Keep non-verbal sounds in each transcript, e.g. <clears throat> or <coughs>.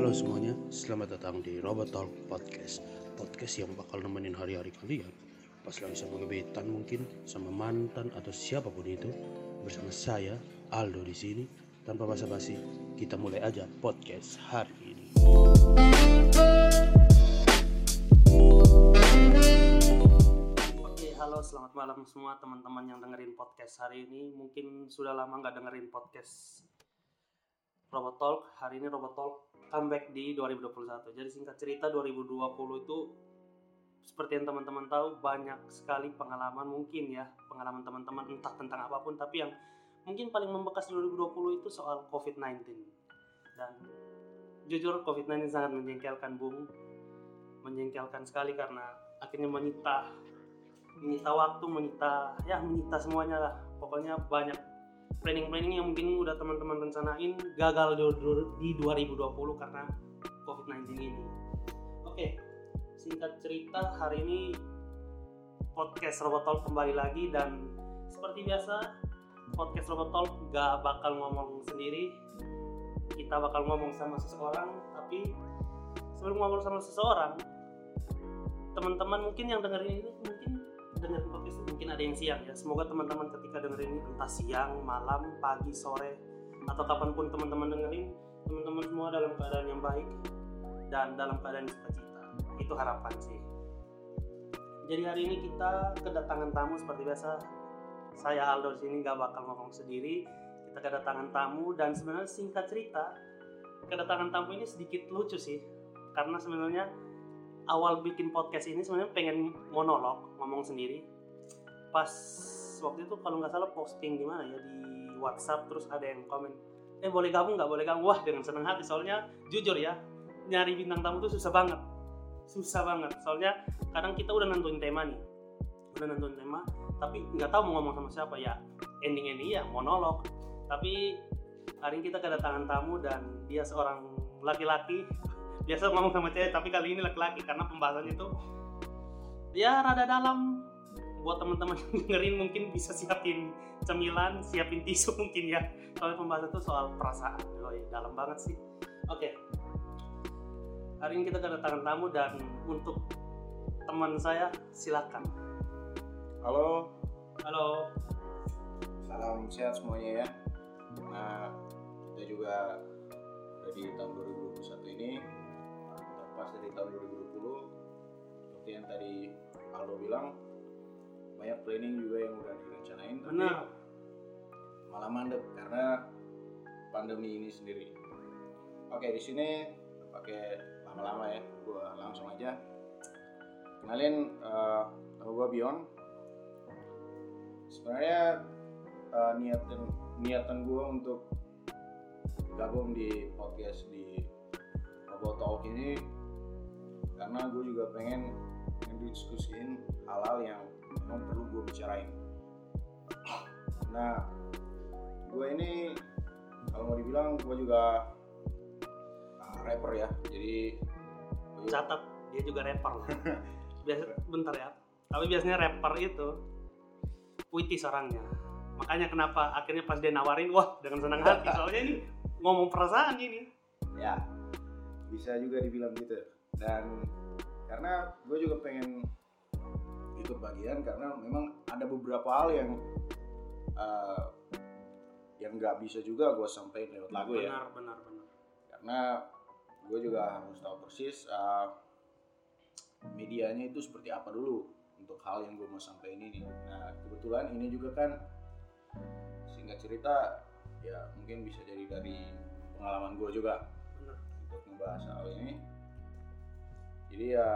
Halo semuanya, selamat datang di Robot Talk Podcast. Podcast yang bakal nemenin hari-hari kalian. Pas lagi sama gebetan mungkin, sama mantan atau siapa pun itu Bersama saya, Aldo di sini. Tanpa basa-basi, kita mulai aja podcast hari ini. Halo selamat malam semua teman-teman yang dengerin podcast hari ini. Mungkin sudah lama nggak dengerin podcast Robot Talk. Hari ini Robot Talk comeback di 2021. Jadi singkat cerita 2020 itu seperti yang teman-teman tahu banyak sekali pengalaman mungkin ya pengalaman teman-teman entah tentang apa pun tapi yang mungkin paling membekas di 2020 itu soal COVID-19 dan jujur COVID-19 sangat menjengkelkan Bung menjengkelkan sekali karena akhirnya menyita menyita waktu, menyita ya menyita semuanya lah. Pokoknya banyak planning-planning yang mungkin udah teman-teman rencanain gagal di, di 2020 karena COVID-19 ini. Oke, singkat cerita hari ini podcast Robot Talk kembali lagi dan seperti biasa podcast Robot Talk gak bakal ngomong sendiri. Kita bakal ngomong sama seseorang, tapi sebelum ngomong sama seseorang, teman-teman mungkin yang dengerin ini mungkin dengerin podcast mungkin ada yang siang ya. Semoga teman-teman ketika dengerin entah siang malam pagi sore atau kapan pun teman-teman dengerin teman-teman semua dalam keadaan yang baik dan dalam keadaan sukacita. Itu harapan sih. Jadi hari ini kita kedatangan tamu seperti biasa. Saya Aldo di sini nggak bakal ngomong sendiri. Kita kedatangan tamu dan sebenarnya singkat cerita kedatangan tamu ini sedikit lucu sih. Karena sebenarnya awal bikin podcast ini sebenarnya pengen monolog ngomong sendiri. Pas waktu itu kalau nggak salah posting di mana ya di WhatsApp terus ada yang komen eh boleh gabung nggak? Boleh gabung. Wah dengan senang hati. Soalnya jujur ya nyari bintang tamu tuh susah banget. Susah banget. Soalnya kadang kita udah nentuin tema nih udah nentuin tema tapi nggak tahu mau ngomong sama siapa. Ya ending ending ya monolog. Tapi hari ini kita kedatangan tamu dan dia seorang laki-laki biasa ngomong sama cewek tapi kali ini laki-laki karena pembahasannya itu ya rada dalam. Buat teman-teman yang dengerin mungkin bisa siapin cemilan siapin tisu <laughs> mungkin ya. Soalnya pembahasan itu soal perasaan oh, iya, dalam banget sih. Oke. Hari ini kita kedatangan tamu dan untuk teman saya silakan. Halo, halo. Salam sehat semuanya ya. Nah, kita juga di tahun 2021 ini, terpas dari tahun 2020. Seperti yang tadi Aldo bilang, banyak planning juga yang udah direncanain, tapi benar malah mandek karena pandemi ini sendiri. Oke, di sini pakai lama-lama ya, gua langsung aja. Kenalin, uh, nama gua Bion, sebenarnya uh, niatan niatan gue untuk gabung di podcast di Robot Talk ini karena gue juga pengen ngediskusiin hal-hal yang memang perlu gue bicarain. Nah, gue ini kalau mau dibilang gue juga uh, rapper ya, jadi catat dia juga rapper. <laughs> Biasa bentar ya. Tapi biasanya rapper itu puitis orangnya. Makanya kenapa akhirnya pas dia nawarin wah dengan senang hati. Soalnya ini ngomong perasaan ini. Ya bisa juga dibilang gitu dan karena gue juga pengen ikut bagian karena memang ada beberapa hal yang eh, yang nggak bisa juga gue sampaikan lewat lagu ya. Benar benar benar. Karena gue juga harus tahu persis eh, medianya itu seperti apa dulu untuk hal yang gue mau sampaikan ini. Nah kebetulan ini juga kan singkat cerita ya mungkin bisa jadi dari pengalaman gue juga benar. untuk membahas hal ini jadi ya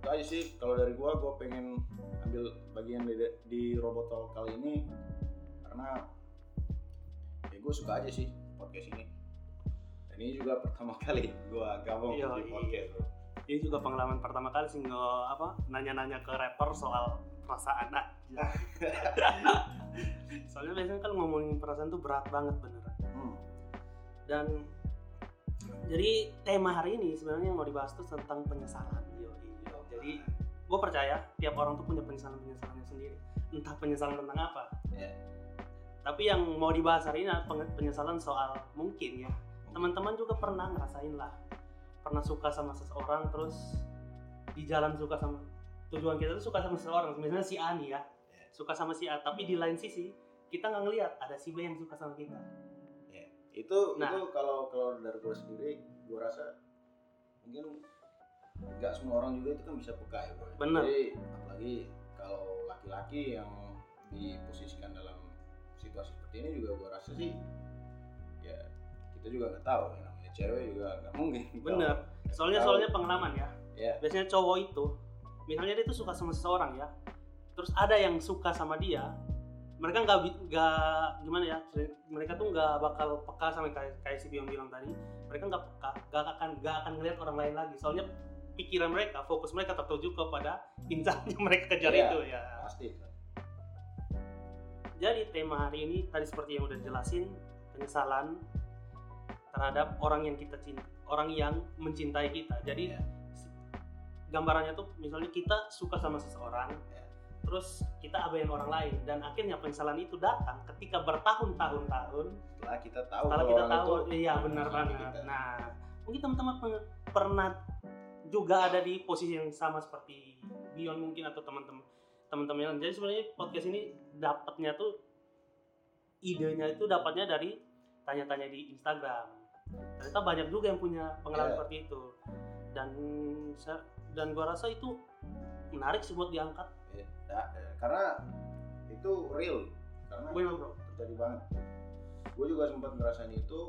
itu aja sih. Kalau dari gua gua pengen ambil bagian di, di robot talk kali ini karena ya gue suka aja sih podcast ini. Dan ini juga <laughs> pertama kali gua gabung Iya, di podcast ini juga pengalaman pertama kali sih nge apa nanya-nanya ke rapper soal perasaan nah <laughs> soalnya biasanya kan ngomongin perasaan tuh berat banget bener hmm. dan jadi tema hari ini sebenarnya yang mau dibahas tuh tentang penyesalan. Jadi gue percaya tiap orang tuh punya penyesalan penyesalannya sendiri. Entah penyesalan tentang apa. Ya. tapi yang mau dibahas hari ini penyesalan soal mungkin ya. Teman-teman juga pernah ngerasain lah. Pernah suka sama seseorang terus di jalan suka sama tujuan kita tuh suka sama seseorang. Misalnya si A nih ya. Iya. suka sama si A tapi di lain sisi kita nggak ngelihat ada si B yang suka sama kita itu Nah. itu kalau kalau dari gue sendiri gue rasa mungkin nggak semua orang juga itu kan bisa peka ya bro Bener. jadi apalagi kalau laki-laki yang diposisikan dalam situasi seperti ini juga gue rasa sih ya kita juga nggak tahu ya namanya cewek juga nggak mungkin <laughs> bener soalnya tahu. soalnya pengalaman ya ya biasanya cowok itu misalnya dia tuh suka sama seseorang ya terus ada yang suka sama dia mereka nggak nggak gimana ya mereka tuh nggak bakal peka sama kayak kayak si Bion bilang tadi mereka nggak peka nggak akan nggak akan ngeliat orang lain lagi soalnya pikiran mereka fokus mereka tertuju kepada yang <laughs> mereka kejar Iya. itu ya pasti jadi tema hari ini tadi seperti yang udah dijelasin penyesalan terhadap orang yang kita cinta orang yang mencintai kita jadi Iya. gambarannya tuh misalnya kita suka sama seseorang Iya. Terus kita abaikan orang lain. Dan akhirnya penyesalan itu datang ketika bertahun-tahun tahun setelah kita tahu setelah kalau kita tahu itu iya benar banget. kita. nah mungkin teman-teman pernah juga ada di posisi yang sama seperti Bion mungkin atau teman-teman teman-teman yang jadi sebenarnya podcast ini dapatnya tuh idenya itu dapatnya dari tanya-tanya di Instagram. Ternyata banyak juga yang punya pengalaman Iya. seperti itu. Dan dan gua rasa itu menarik sih buat diangkat. Ya, ya, ya, karena itu real. Karena Bener, itu bro. terjadi banget. Gue juga sempat ngerasain itu.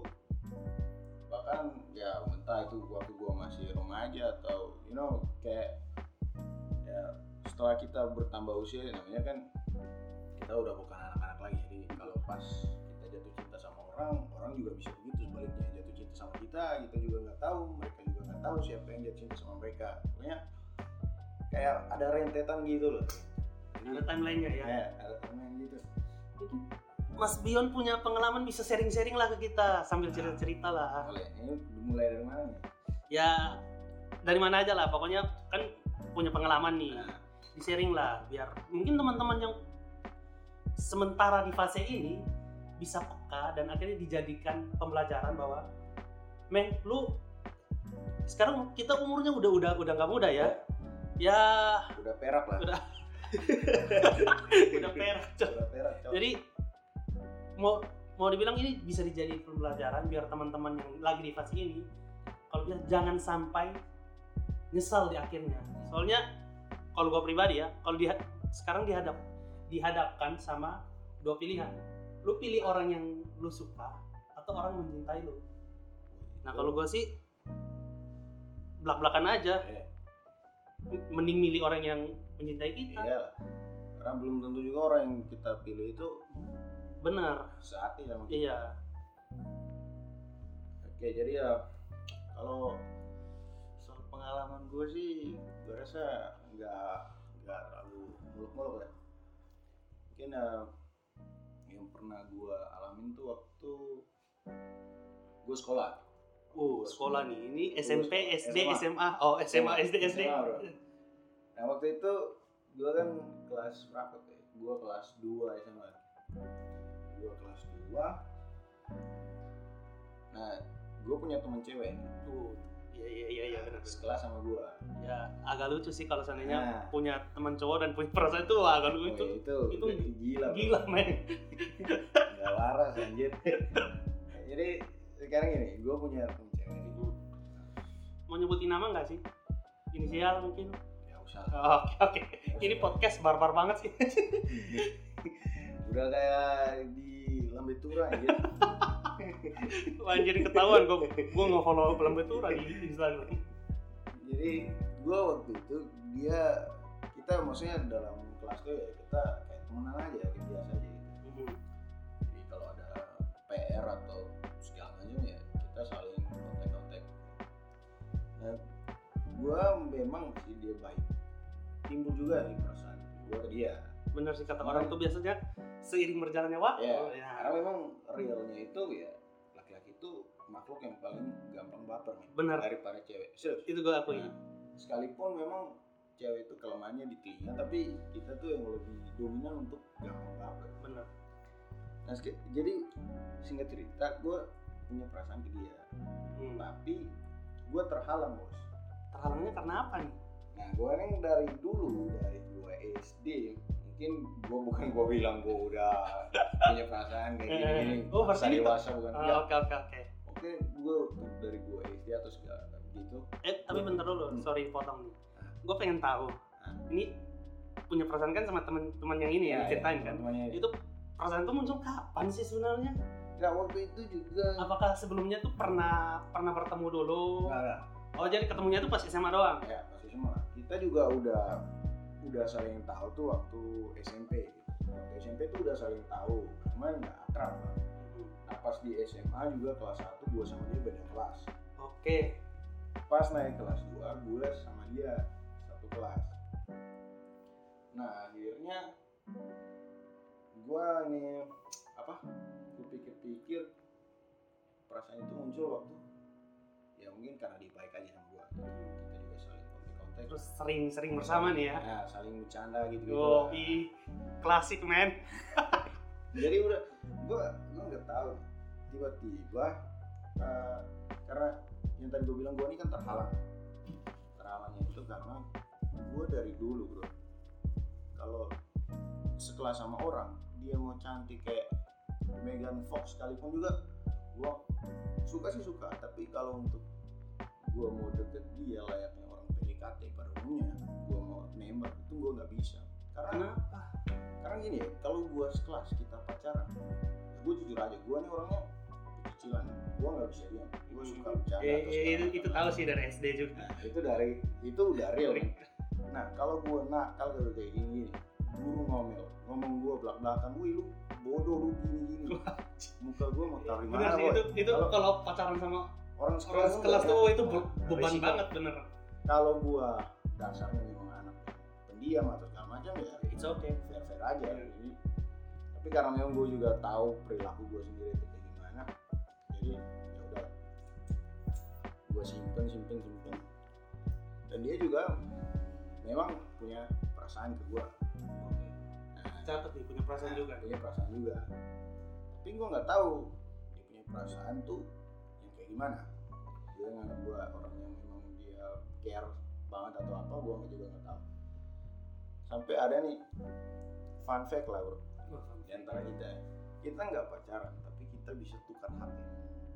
Bahkan ya entah itu waktu gue masih remaja atau you know kayak ya setelah kita bertambah usia namanya kan kita udah bukan anak-anak lagi. Jadi kalau pas kita jatuh cinta sama orang orang juga bisa begitu sebaliknya. Jatuh cinta sama kita kita juga nggak tahu mereka juga nggak tahu siapa yang jatuh cinta sama mereka. Pokoknya kayak ada rentetan gitu loh. Ada timelinenya ya? Ya ada temen gitu. Itu Mas Bion punya pengalaman bisa sharing-sharing lah ke kita sambil Nah. cerita-cerita lah. boleh. Ini mulai dari mana nih? Ya dari mana aja lah. Pokoknya kan punya pengalaman nih. Nah, di sharing lah biar mungkin teman-teman yang sementara di fase ini bisa peka dan akhirnya dijadikan pembelajaran bahwa men lu sekarang kita umurnya udah udah udah nggak muda ya ya udah perak lah Udah. <laughs> udah perak Cok. udah perak cok. jadi mau mau dibilang ini bisa dijadiin pembelajaran biar teman-teman yang lagi di fase ini kalau bisa jangan sampai nyesal di akhirnya soalnya kalau gua pribadi ya kalau dia sekarang dihadap dihadapkan sama dua pilihan lu pilih orang yang lu suka atau orang yang mencintai lu nah kalau gua sih belak belakan aja Iya. Mending milih orang yang mencintai kita. Iya karena belum tentu juga orang yang kita pilih itu benar. sehati sama kita iya. Oke jadi ya kalau soal pengalaman gue sih gue rasa nggak nggak terlalu muluk-muluk ya mungkin ya yang pernah gue alamin tuh waktu gue sekolah Uh, sekolah nih. Ini SMP. SD, SMA. SMA. Oh, SMA, SD, SD. SMA, bro. Nah waktu itu gue kan kelas berapa tuh? ya? Gue kelas 2 SMA. Gue kelas 2. Nah, gue punya temen cewek Tuh. Iya, iya, iya, iya, benar. benar. sekelas sama gue. Ya, agak lucu sih kalau seandainya Nah. punya teman cowok dan punya perasaan itu agak lucu. Oh, itu, itu itu gila. Gila, men. Gak waras anjir. <laughs> Jadi sekarang ini gue punya temen cewek nih. Mau nyebutin nama nggak sih? Inisial mungkin. Ya usah. Oh, Oke, oke. Ini podcast barbar banget sih. <laughs> Udah kayak di Lambe Tura. Wah, <laughs> Anjir ketahuan gue gue nge-follow Lambe Tura di Instagram. jadi gue waktu itu dia kita maksudnya dalam kelas tuh ya kita kayak temenan aja kayak biasa aja gitu. jadi kalau ada PR atau gue memang sih dia baik timbul juga nih perasaan gue ke dia Bener sih kata orang tuh biasanya seiring berjalannya waktu. ya Ya. karena memang realnya itu ya laki-laki itu makhluk yang paling gampang baper nih Bener. daripada cewek serius Itu gue akui. Nah, sekalipun memang cewek itu kelemahannya di telinga tapi kita tuh yang lebih dominan untuk gampang baper Bener. nah jadi singkat cerita gue punya perasaan ke dia Hmm. tapi gue terhalang bos Terhalangnya karena apa nih? nah gue nih dari dulu dari gue SD mungkin gue bukan gue bilang gue udah punya perasaan kayak gini gini Oh, masa dewasa bukan Ah, Enggak. Oke oke oke. oke gue dari gue SD atau segala gitu Eh tapi bentar dulu, Hmm. sorry potong nih. Ah. Gue pengen tahu. Ah. Ini punya perasaan kan sama teman-teman yang ini ya, diceritain kan? teman-temannya. Itu perasaan itu muncul kapan sih sebenarnya? Nggak, waktu itu juga Apakah sebelumnya tuh pernah pernah bertemu dulu? Nggak, nggak. Oh jadi ketemunya tuh pas SMA doang? ya pasti semua kita juga udah udah saling tahu tuh waktu SMP waktu SMP tuh udah saling tahu cuman nggak akrab lah nah pas di SMA juga kelas 1 gue sama dia beda kelas. Oke. pas naik kelas 2 gue sama dia satu kelas. Nah akhirnya gue nih apa gue pikir-pikir perasaan itu muncul waktu ya mungkin karena dia kita juga saling kontak-kontak. Terus sering-sering bersama nih ya? ya saling bercanda gitu gitu Oh, klasik men. <laughs> jadi udah gue gue nggak tahu. Tiba-tiba eh, karena yang tadi gue bilang gue ini kan terhalang. Terhalangnya itu karena gue dari dulu bro. Kalau sekelas sama orang dia mau cantik kayak Megan Fox sekalipun juga gue suka sih suka. Tapi kalau untuk gue mau deket dia layaknya orang PDKT pada umumnya gue mau nembak itu gue nggak bisa. Karena Kenapa? karena gini ya kalau gua sekelas kita pacaran ya gue jujur aja gua nih orangnya kecilan gua nggak bisa diam. Gua suka bercanda Eh, atau eh, itu, itu tahu sih dari SD juga. nah itu dari itu udah real kan? nah kalau gua nakal kalau kayak gini gini. Guru ngomel ngomong gua belak belakan wih lu bodoh lu gini gini. <laughs> Muka gua mau taruh mana itu itu kalau pacaran sama orang orang sekelas tuh itu be- beban banget bener. kalau gua dasarnya memang anak pendiam atau segala macam ya It's okay. fair fair aja. Jadi tapi karena memang gue juga tahu perilaku gue sendiri itu kayak gimana jadi ya udah. Gue simpen simpen simpen. Dan dia juga memang punya perasaan ke gue nah, Catat nih punya perasaan juga. punya perasaan juga. Tapi gue nggak tahu dia punya perasaan tuh gimana dia nganggap gue orang yang memang dia care banget atau apa gue juga nggak tahu sampai ada nih fun fact lah bro di antara kita ya. kita nggak pacaran tapi kita bisa tukar HP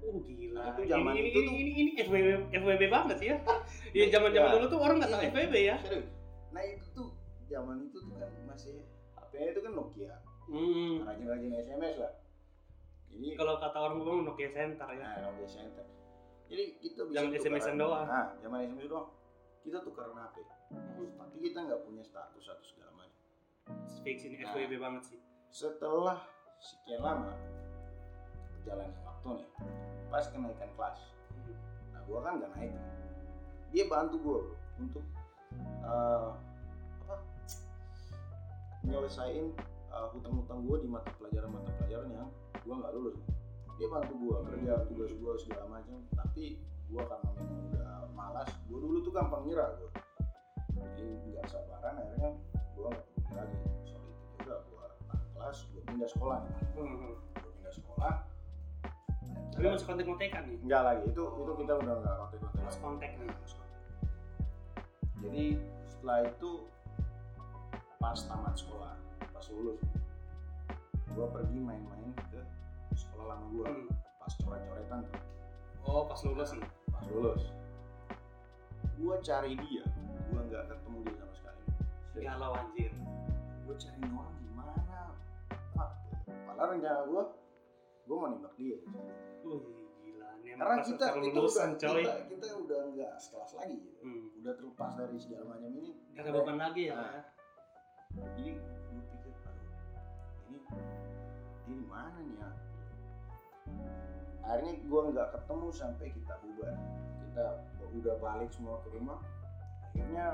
Oh gila. Nah, itu zaman ini, itu ini, tuh- ini, ini, FWB, FWB banget sih ya. <laughs> Iya zaman zaman Ya. dulu tuh orang nggak tahu Iya. FWB ya. serius nah itu tuh zaman itu tuh kan masih HP-nya itu kan Nokia Hmm. rajin-rajin SMS lah Kalau kata orang ngomong Nokia Center ya. nah Nokia Center jadi kita bisa Jangan SMS-an doang. nah zaman SMS doang kita tukeran HP Hmm. tapi kita nggak punya status atau segala macam Fix ini Nah. FWB banget sih. setelah sekian lama jalannya waktu nih pas kenaikan kelas Hmm. Nah, gua kan gak naik. Dia bantu gua bro, untuk eh, apa? Nyelesain eh, hutang-hutang gua di mata pelajaran-mata pelajaran yang gua nggak lulus. Dia bantu gua kerja tugas gua segala macam. Tapi gua karena memang udah malas, gua dulu tuh gampang nyerah gua. Jadi nggak sabaran akhirnya gua nggak peduli lagi. Soal itu juga gua tahan kelas, gua pindah sekolah nih. Hmm. Gua pindah sekolah. Tapi masih kontek-kontekan nih. Enggak lagi, itu itu kita udah nggak kontak-kontak Mas lagi. kontak nih. Jadi setelah itu pas tamat sekolah, pas lulus, gua pergi main-main ke sekolah lama gua, Hmm. pas coret-coretan tuh, Oh pas lulus nih. pas lulus. Gua cari dia, gua nggak ketemu dia sama sekali. Galau anjir. Gua cari orang gimana? Pak, padahal rencana gua, gua mau nembak dia. Wih gila. Emang Karena kita, kita, udah, coy. kita, kita udah nggak sekelas lagi, gitu. Hmm. udah terlepas dari segala macam ini. Gak ada beban lagi ya. Nah. Jadi gue pikir ini ini di mana nih ya akhirnya gue nggak ketemu sampai kita bubar kita udah balik semua ke rumah akhirnya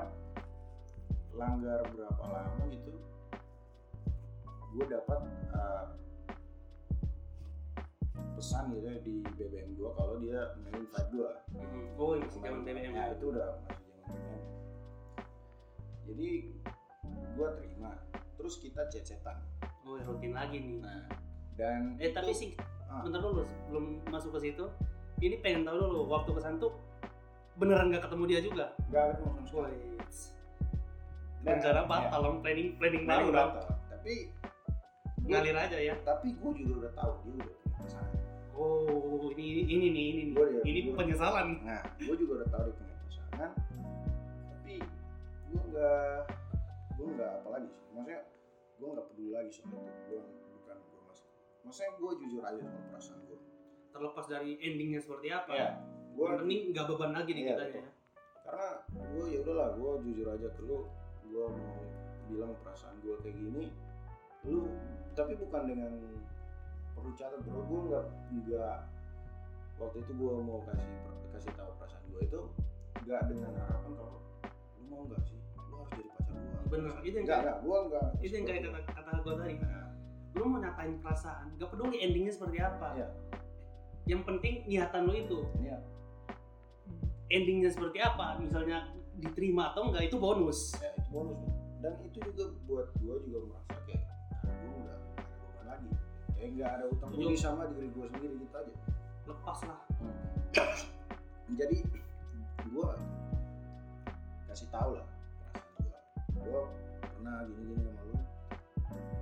langgar berapa lama gitu gue dapat uh, pesan gitu ya di BBM gue kalau dia main invite gue Hmm. Oh ini masih zaman BBM. ya itu udah masih zaman BBM jadi gue terima terus kita cecetan Oh ya, rutin lagi nih. nah dan Eh itu- tapi sih Ah. bentar dulu sebelum masuk ke situ ini pengen tahu dulu waktu ke sana tuh beneran nggak ketemu dia juga? Nggak ketemu sama sekali. Rencana ya, batal dong planning planning baru dong. tapi ngalir aja ya. Tapi gue juga udah tahu dia udah punya pasangan oh ini ini nih ini nih. Gua dia- ini gua- penyesalan. Nah gue juga udah tahu dia punya pasangan. Tapi gue nggak gue nggak apa lagi sih. Maksudnya gue nggak peduli lagi soal itu gue maksudnya gue jujur aja sama perasaan gue terlepas dari endingnya seperti apa ya gue yang penting nggak beban lagi Iya, kita betul. ya. Karena gue ya udahlah gue jujur aja ke lu gue mau bilang perasaan gue kayak gini lu tapi bukan dengan perlu catat bro. Gue nggak nggak waktu itu gue mau kasih kasih tahu perasaan gue itu nggak dengan harapan kalau lu mau nggak sih? Lu harus jadi pacar gue bener. Itu yang nggak kayak nggak gue nggak. itu yang kayak kata kata gue tadi. Nah, lu mau nyatain perasaan gak peduli endingnya seperti apa. Iya. yang penting niatan lu itu. Iya. endingnya seperti apa misalnya diterima atau enggak itu bonus. Ya itu bonus. Dan itu juga buat gue juga merasa kayak gue udah beban lagi. Kayak nggak ada utang budi sama diri gue sendiri gitu aja. Lepas lah. <coughs> Jadi gue kasih tahu lah gue pernah gini gini sama lu.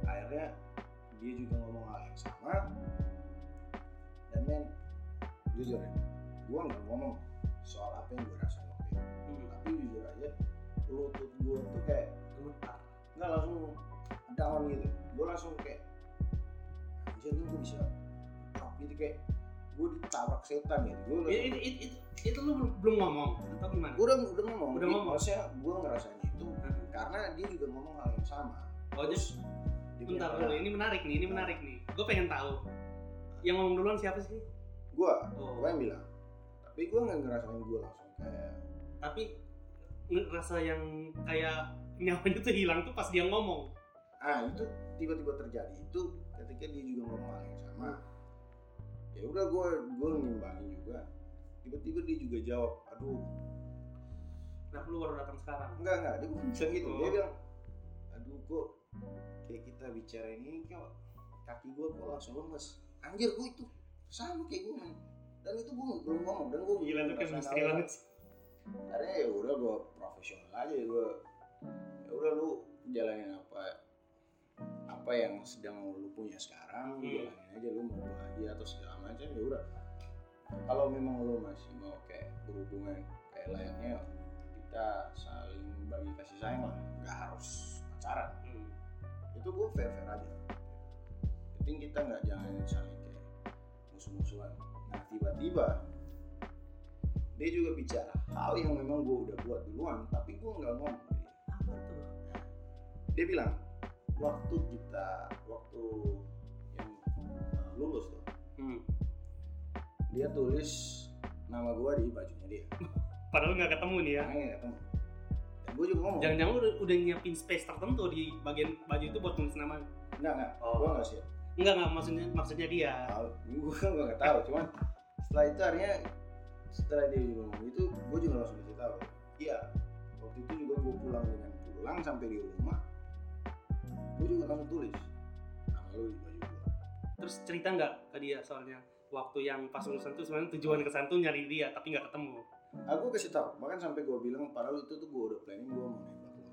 Akhirnya dia juga ngomong hal yang sama. Dan men jujur ya gue nggak ngomong soal apa yang gue rasain waktu itu. Hmm. tapi jujur aja lutut gue tuh kayak gemetar. Nggak langsung down gitu. Gue langsung kayak anjir gue bisa drop. Gitu kayak gue ditabrak setan gitu. Gue itu, itu, itu, itu, itu lu belum, belum ngomong atau gimana? Gue udah udah ngomong. Udah ngomong. maksudnya gue ngerasain itu Hmm. karena dia juga ngomong hal yang sama. Oh bilang, bentar dulu ini menarik nih ini menarik nih. Gue pengen tahu. Yang ngomong duluan siapa sih? Gue oh. Gue yang bilang. Tapi gue nggak ngerasain gue langsung kayak tapi ngerasa yang kayak nyawanya tuh hilang tuh pas dia ngomong. Ah itu tiba-tiba terjadi. Itu ketika dia juga ngomong hal yang sama. Ya udah gue gue ngimbangin juga. Tiba-tiba dia juga jawab aduh. Kenapa lu baru datang sekarang? Enggak enggak dia bukan bilang gitu. Dia Oh. bilang aduh kok kayak kita bicara ini kok kaki gue kok langsung lemes anjir gue itu sama kayak gue men. dan itu gue belum ngomong dan gue gila tuh chemistry banget sih akhirnya ya udah gue profesional aja gue ya udah lu jalanin apa apa yang sedang lu punya sekarang lu Hmm. jalanin aja lu mau bahagia atau segala macam ya udah kalau memang lu masih mau kayak berhubungan kayak layaknya kita saling bagi kasih sayang lah nggak harus pacaran. Itu gue fair fair aja. Penting kita nggak jangan saling kayak musuh-musuhan. Nah tiba-tiba dia juga bicara hal yang memang gue udah buat duluan tapi gue nggak ngomong apa tuh? Dia bilang waktu kita waktu yang uh, lulus tuh hmm. dia tulis nama gue di bajunya dia. Padahal nggak ketemu nih ya nggak ketemu gue juga ngomong. Jangan-jangan udah, udah nyiapin space tertentu di bagian baju itu buat tulis nama. Enggak enggak. Oh. gue nggak siap enggak enggak. Maksudnya maksudnya dia. Gue gue nggak tahu. Cuman setelah itu akhirnya setelah dia juga ngomong itu gue juga langsung kasih tahu. Iya waktu itu juga gue pulang dengan pulang sampai di rumah gue juga langsung tulis nama lu di baju gue terus cerita nggak ke dia? Soalnya waktu yang pas lulusan tuh sebenarnya tujuan ke sana tuh nyari dia tapi nggak ketemu aku kasih tahu bahkan sampai gue bilang padahal itu tuh gue udah planning gue mau nembak lo.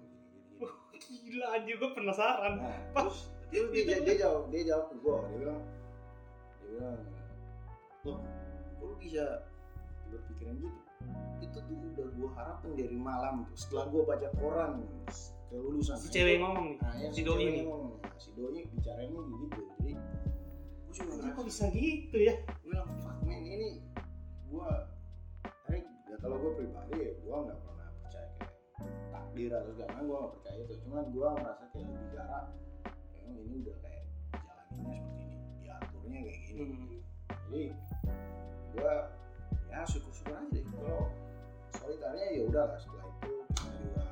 Gini gini gini gila aja gue penasaran. Nah <laughs> Pas- terus dia, dia jawab dia jawab ke gue dia bilang dia bilang loh kok lu bisa berpikiran gitu? Itu tuh udah gue harapin dari malam tuh setelah gue baca koran kelulusan. Si cewek ngomong nih nah, ya, si si doi ini. ngomong. Nah, si doi bicaranya gitu jadi gue ngerasa kok bisa gitu ya? Gue bilang fuck man ini gue kalau gue pribadi ya gue nggak pernah percaya kayak takdir atau segala gue nggak percaya itu. Cuman gue ngerasa kayak lebih gara emang ini udah kayak jalaninnya seperti ini diaturnya kayak gini. Hmm. jadi gue ya syukur syukur aja deh. Kalau solidarnya ya udah lah setelah itu kita juga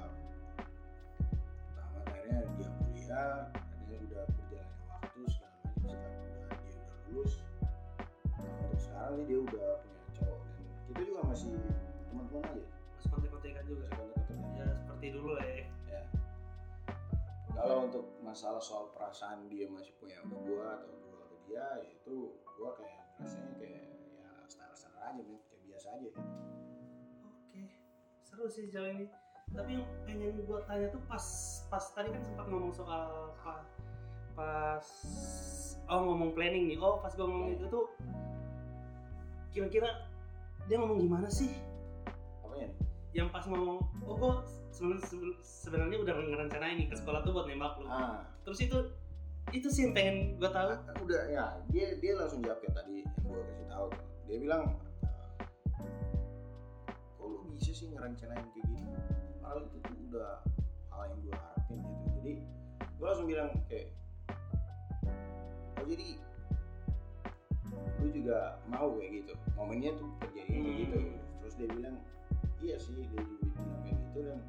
pertama akhirnya dia kuliah akhirnya udah berjalannya waktu segala macam setelah udah dia udah lulus. Nah, untuk sekarang nih dia udah punya cowok dan kita juga masih teman-teman aja Mas kontek-kontekan juga. Masih ya seperti dulu lah ya. Ya kalau untuk masalah soal perasaan dia masih punya sama gua atau gua ke dia ya itu gue kayak rasanya kayak ya standar-standar aja men. Kayak biasa aja. Oke, seru sih sejauh ini. Tapi yang pengen gue tanya tuh pas pas tadi kan sempat ngomong soal apa pas oh ngomong planning nih. Oh pas gue ngomong itu tuh kira-kira dia ngomong gimana sih? Nih Yang pas ngomong, oh gue sebenarnya sebenarnya udah ngerencanain nih ke sekolah tuh buat nembak lu. ah. Terus itu itu sih yang pengen gue tahu. Ah, udah ya dia dia langsung jawab kayak tadi yang gue kasih tahu. Dia bilang kok lu bisa sih ngerencanain kayak gini? Hal itu tuh udah hal yang gue harapin gitu. Jadi gue langsung bilang kayak oh jadi lu juga mau kayak gitu. Momennya tuh terjadi Hmm. gitu. Terus dia bilang iya sih dia juga bilang kayak gitu dan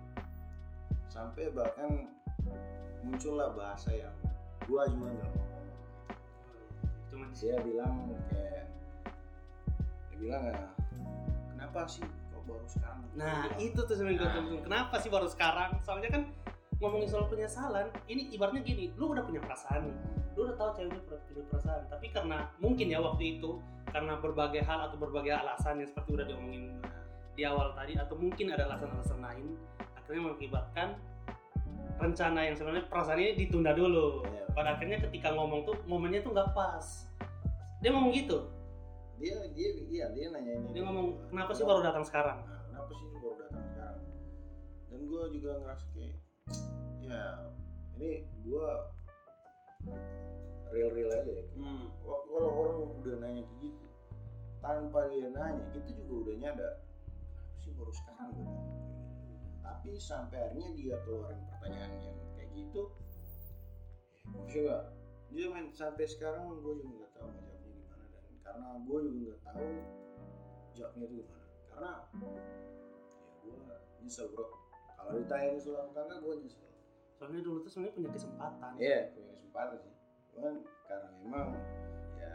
sampai bahkan muncullah bahasa yang gua juga nggak mau ngomong Cuman di dia bilang kayak dia bilang ya kenapa sih kok baru sekarang Nah bilang, itu tuh sebenarnya gue Nah. tunggu. Kenapa sih baru sekarang? Soalnya kan ngomongin soal penyesalan, ini ibaratnya gini, lu udah punya perasaan nih, lu udah tahu cewek lu punya perasaan, tapi karena mungkin ya waktu itu karena berbagai hal atau berbagai alasan yang seperti udah diomongin di awal tadi, atau mungkin ada alasan-alasan lain, akhirnya mengakibatkan rencana yang sebenarnya perasaan ini ditunda dulu. Iya. Pada akhirnya ketika ngomong tuh momennya tuh nggak pas. Dia ngomong gitu, dia dia iya dia nanya ini dia ngomong kenapa sih baru datang sekarang? nah, kenapa sih baru datang sekarang dan gua juga ngerasa kayak ya ini gua real real aja ya Hmm. Kalau orang udah nanya kayak gitu tanpa dia nanya kita juga udah nyadar sih baru sekarang gue gitu. tapi sampai akhirnya dia keluarin pertanyaan yang kayak gitu ya gue juga dia main sampai sekarang gue juga nggak tahu mau jawabnya gimana dan karena gue juga nggak tahu jawabnya itu gimana karena ya gue nyesel bro kalau ditanya nyesel apa kagak gue nyesel Soalnya dulu tuh sebenarnya punya kesempatan. Iya, punya kesempatan sih. Cuman karena memang ya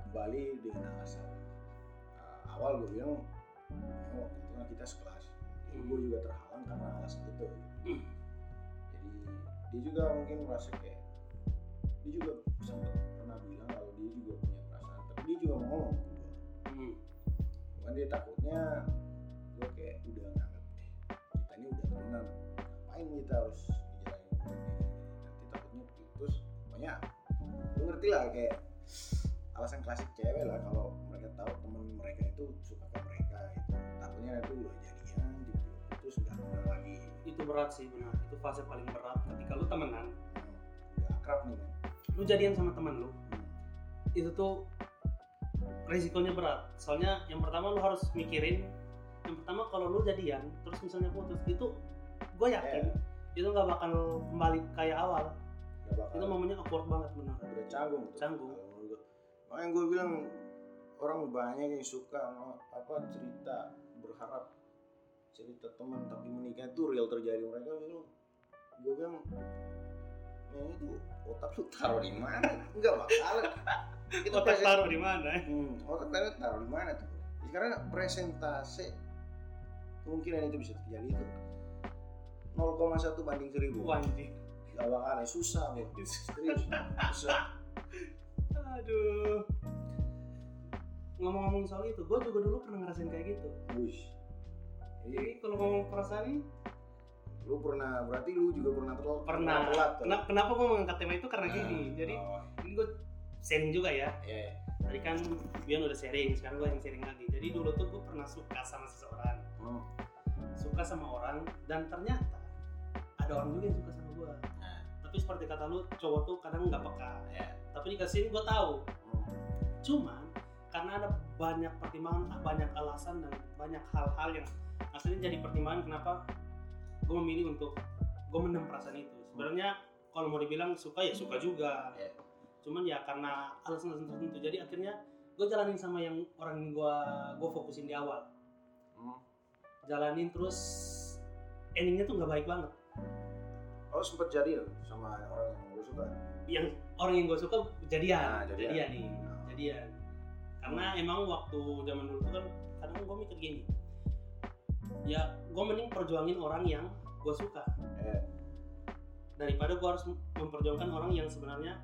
kembali dengan alasan uh, awal gue bilang kan kita sekelas. Jadi gue juga terhalang karena alasan itu. Hmm. Jadi dia juga mungkin merasa kayak dia juga sempat pernah bilang kalau dia juga punya perasaan, tapi dia juga mau ngomong ke gue. Hmm. Cuman dia takutnya gue kayak udah nganggap eh kita ini udah temenan ngapain kita harus dijalanin nanti takutnya putus pokoknya lu ngerti lah kayak alasan klasik cewek lah kalau mereka tahu temen mereka itu suka ke mereka gitu takutnya nanti udah jadian putus nggak kenal lagi Itu berat sih benar. Itu fase paling berat ketika lu temenan, hmm, udah akrab nih kan lu jadian sama teman lu. hmm. Itu tuh resikonya berat. Soalnya yang pertama lu harus mikirin yang pertama kalau lu jadian terus misalnya putus itu gue yakin itu nggak bakal kembali kayak awal. bakal Itu momennya awkward banget benar. udah canggung tuh. Canggung. Kalau makanya gue bilang orang banyak yang suka apa cerita berharap cerita teman tapi menikah itu real terjadi. Mereka bilang gue bilang "Nah, itu otak lu taruh di mana? Nggak bakalan <laughs> itu Otak present- taruh di mana? hmm, otak taruh taruh di mana tuh? Sekarang presentase kemungkinan itu bisa terjadi itu. 0,1 banding 1000 Wanji. gak bakalan susah bro <laughs> serius susah. Aduh. Ngomong-ngomong soal itu, gue juga dulu pernah ngerasain kayak gitu. Wush. Jadi kalau ngomong perasaan ini lu pernah berarti lu juga pernah telat pernah. telat tuh. Kenapa, kenapa gue mengangkat tema itu karena Nah, gini. Jadi oh, ini gue sharing juga ya. iya, iya. Tadi kan Bian udah sharing, sekarang gue yang sharing lagi. Jadi dulu tuh gue pernah suka sama seseorang, Hmm. suka sama orang, dan ternyata ada orang juga yang suka sama gue. Nah, Tapi seperti kata lu, cowok tuh kadang nggak peka. ya. Tapi dikasihin gue tahu. Hmm. Cuman karena ada banyak pertimbangan, banyak alasan dan banyak hal-hal yang akhirnya jadi pertimbangan kenapa gue memilih untuk gue mendem perasaan itu. Sebenarnya kalau mau dibilang suka ya suka juga. Iya. Cuman ya karena alasan-alasan tertentu. Jadi akhirnya gue jalanin sama yang orang yang gue gue fokusin di awal. Hmm. Jalanin terus endingnya tuh nggak baik banget. Oh sempet jadi loh sama orang yang lu suka. Yang orang yang gue suka jadian, Nah, jadian. jadian nih, jadian. Karena emang waktu zaman dulu tuh kan kadang gue mikir gini, ya gue mending perjuangin orang yang gue suka. Eh, daripada gue harus memperjuangkan orang yang sebenarnya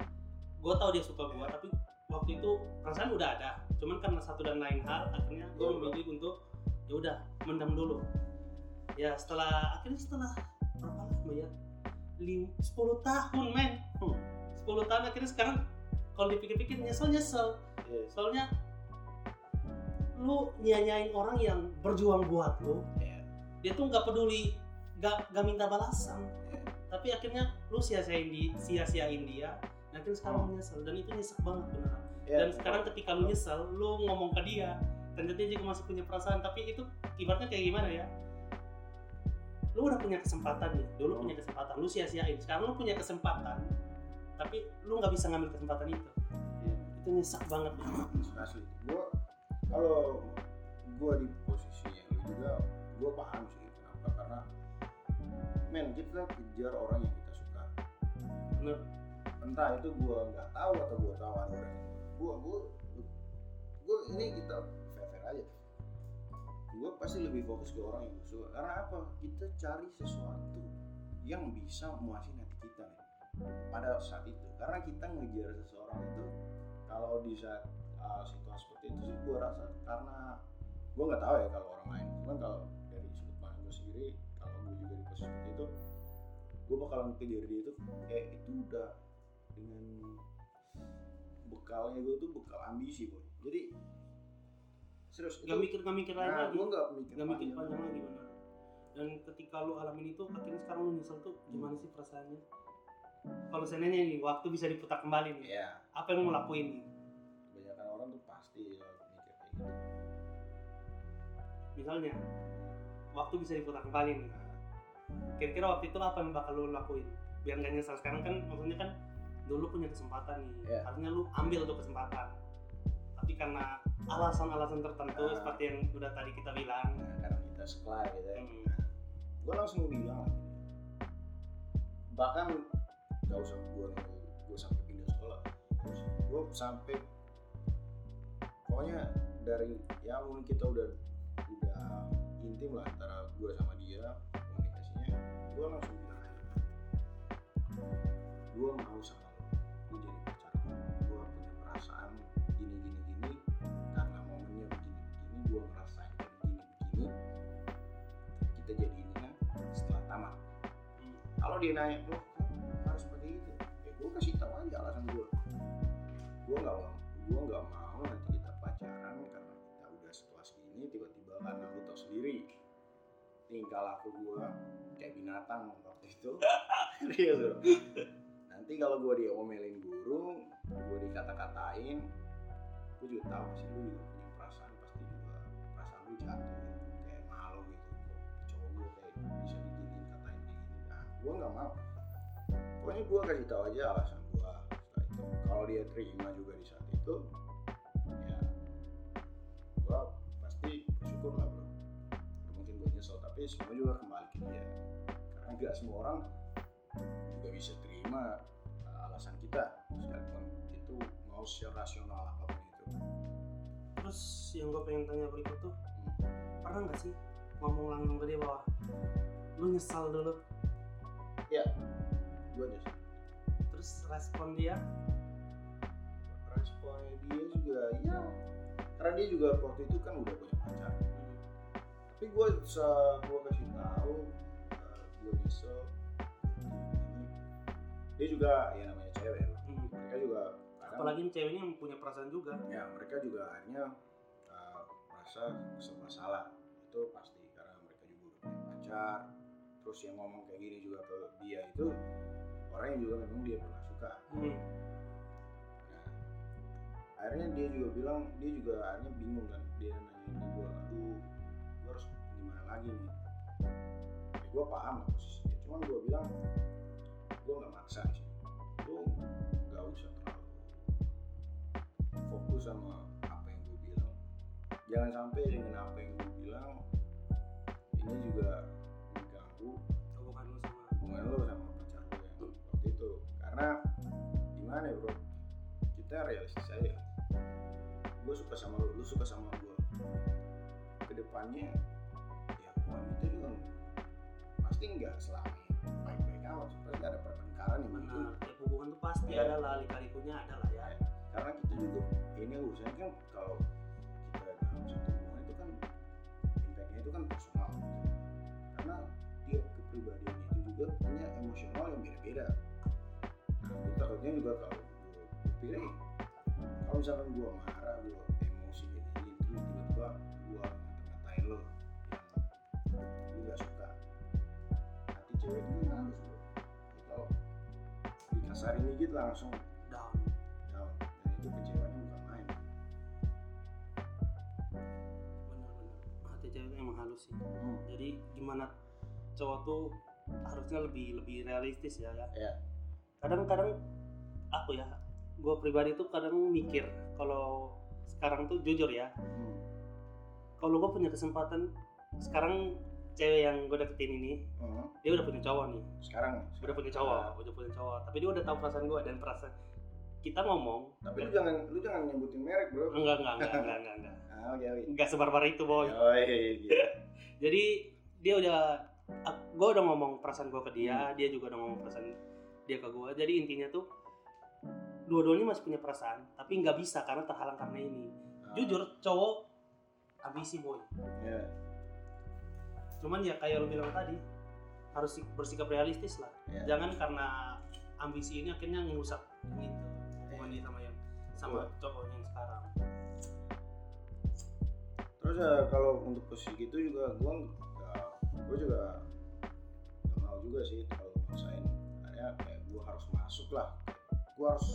gue tahu dia suka gue tapi waktu itu perasaan udah ada. Cuman karena satu dan lain hal akhirnya gue Iya, memilih untuk ya udah mendam dulu. Ya setelah akhirnya setelah berapa lama ya? Lim, 10 tahun men. Hmm. 10 tahun akhirnya sekarang kalau dipikir-pikir nyesel nyesel Iya. soalnya lu nyanyain orang yang berjuang buat lu Iya. dia tuh nggak peduli nggak nggak minta balasan Iya. tapi akhirnya lu sia-siain di sia-siain dia dan akhirnya sekarang Hmm. lu nyesel dan itu nyesek banget beneran Iya. dan sekarang ketika lu nyesel lu ngomong ke dia ternyata dia juga masih punya perasaan tapi itu ibaratnya kayak gimana ya lu udah punya kesempatan nih dulu Hmm. punya kesempatan lu sia-siain sekarang lu punya kesempatan tapi lu nggak bisa ngambil kesempatan itu Iya. itu nyesek banget asli gue kalau gue di posisinya lu juga gue paham sih kenapa. Karena men kita kejar orang yang kita suka. Bener. Entah itu gue nggak tahu atau gue tahu ada orang gue gue gue ini kita fair fair aja. Gue pasti lebih fokus ke orang yang gue suka. Karena apa? Kita cari sesuatu yang bisa memuasin hati kita men. Pada saat itu. Karena kita ngejar seseorang itu kalau di saat uh, situasi seperti itu sih gue rasa. Karena gue nggak tahu ya kalau orang lain. Cuman kalau dari sudut pandang gue sendiri kalau gue juga di posisi seperti itu gue bakalan kejar dia itu kayak itu udah dengan bekalnya gue tuh bekal ambisi boy. Jadi serius nggak mikir nggak mikir lain nah, lagi. gue nggak mikir nggak mikir panjang. lagi dan ketika lu alamin itu akhirnya sekarang lu nyesel tuh gimana sih perasaannya? Kalau seandainya nih waktu bisa diputar kembali nih Iya, apa yang lu lakuin nih misalnya waktu bisa diputar kembali nih kira-kira waktu itu apa yang bakal lu lakuin? Biar gak nyesel. Sekarang kan maksudnya kan dulu punya kesempatan nih. Iya. harusnya lu ambil tuh kesempatan. Tapi karena alasan-alasan tertentu Ah. seperti yang udah tadi kita bilang. Nah, karena kita sekolah gitu ya. Hmm, gue langsung bilang. Bahkan gak usah gue nunggu gue sampai pindah sekolah. Gue sampai pokoknya dari ya mungkin kita udah udah intim lah antara gue sama dia komunikasinya. Gue langsung bilang aja gue mau sama lo lu jadi pacar gue punya perasaan gini gini gini. Karena momennya begini begini gue ngerasain begini begini kita jadinya setelah tamat. Kalau dia nanya lo harus seperti itu? Ya gue kasih tahu aja alasan gue gue nggak mau tingkah laku gue kayak binatang waktu itu. <laughs> Iya bro. Nanti kalau gue diomelin guru gue dikata-katain gue juga tahu pasti lu juga punya perasaan pasti juga perasaan lu jatuh gitu kayak malu gitu. Cowok gue kayak bisa diginiin katain kayak gini. Nah gue nggak mau. Pokoknya gue kasih tahu aja alasan gue setelah itu kalau dia terima juga di saat itu ya gue pasti bersyukur lah bro tapi semua juga kembali ke dia. Karena nggak semua orang juga bisa terima uh, alasan kita. Sekalipun itu mau secara rasional apa pun itu. Terus yang gue pengen tanya berikut tuh Hmm. pernah nggak sih ngomong langsung ke dia bahwa lu nyesal dulu. Gue nyesel terus respon dia? Responnya dia juga ya. Karena dia juga waktu itu kan udah punya pacar tapi gue bisa gue kasih tahu gue nyesel. Ini dia juga ya namanya cewek. Hmm. mereka juga kadang apalagi ini ceweknya yang punya perasaan juga. Ya mereka juga akhirnya uh, merasa serba salah itu pasti karena mereka juga udah punya pacar. Terus yang ngomong kayak gini juga ke dia itu orang yang juga memang dia pernah suka. Hmm. Nah, akhirnya dia juga bilang dia juga akhirnya bingung kan. Dia nanyain ke gue aduh lagi nih. Ya gue paham lah posisinya. Cuman gue bilang gue nggak maksa sih. Lu nggak usah terlalu fokus sama apa yang gue bilang. Jangan sampai dengan apa yang gue bilang ini juga mengganggu hubungan lu sama hubungan lo sama pacar lo yang waktu itu. Karena gimana ya bro? Kita realistis aja. Gue suka sama lo lu suka sama gue ke depannya ya kita juga pasti nggak selamanya baik-baik amat pasti ada pertengkaran yang muncul hubungan tuh pasti Iya. ada lah lika-likunya ada lah ya. Karena kita juga ini urusannya kan kalau kita dalam satu hubungan itu kan impactnya itu kan personal. Karena tiap kepribadian itu juga punya emosional yang beda-beda. Nah takutnya juga kalau gue pikir "Eh, kalau misalkan gue marah gue emosi kayak gini terus tiba-tiba yang gue gak suka. Hati cewek itu halus bro. Kalau dikasarin dikit langsung down down. Dan itu kecewanya bukan main. Bener-bener hati cewek emang halus sih. Hmm. jadi gimana cowok tuh harusnya lebih lebih realistis ya ya. Ya kadang-kadang aku ya gue pribadi tuh kadang mikir kalau sekarang tuh jujur ya. Hmm. kalau gue punya kesempatan sekarang cewek yang gue deketin ini Hmm. dia udah punya cowok nih. Sekarang? Nih udah punya cowok udah punya cowok. Tapi dia udah tahu perasaan gue dan perasaan kita ngomong. Tapi lu jangan lu jangan nyebutin merek bro. Enggak enggak enggak enggak enggak enggak. <laughs> Ah oke oke. Enggak sebarbar itu boy. Yoi, gila. <laughs> jadi dia udah gue udah ngomong perasaan gue ke dia dia juga udah ngomong perasaan dia ke gue jadi intinya tuh dua-duanya masih punya perasaan tapi nggak bisa karena terhalang karena ini. Ah, jujur cowok ambisi boy. Ya cuman ya kayak lo bilang tadi harus sik- bersikap realistis lah. Ya jangan karena ambisi ini akhirnya ngerusak gitu. Hubungan dia sama yang sama cowoknya yang sekarang. Terus ya kalau untuk posisi gitu juga gua nggak gua juga nggak mau juga sih kalau maksain. Akhirnya kayak gua harus masuk lah. Gua harus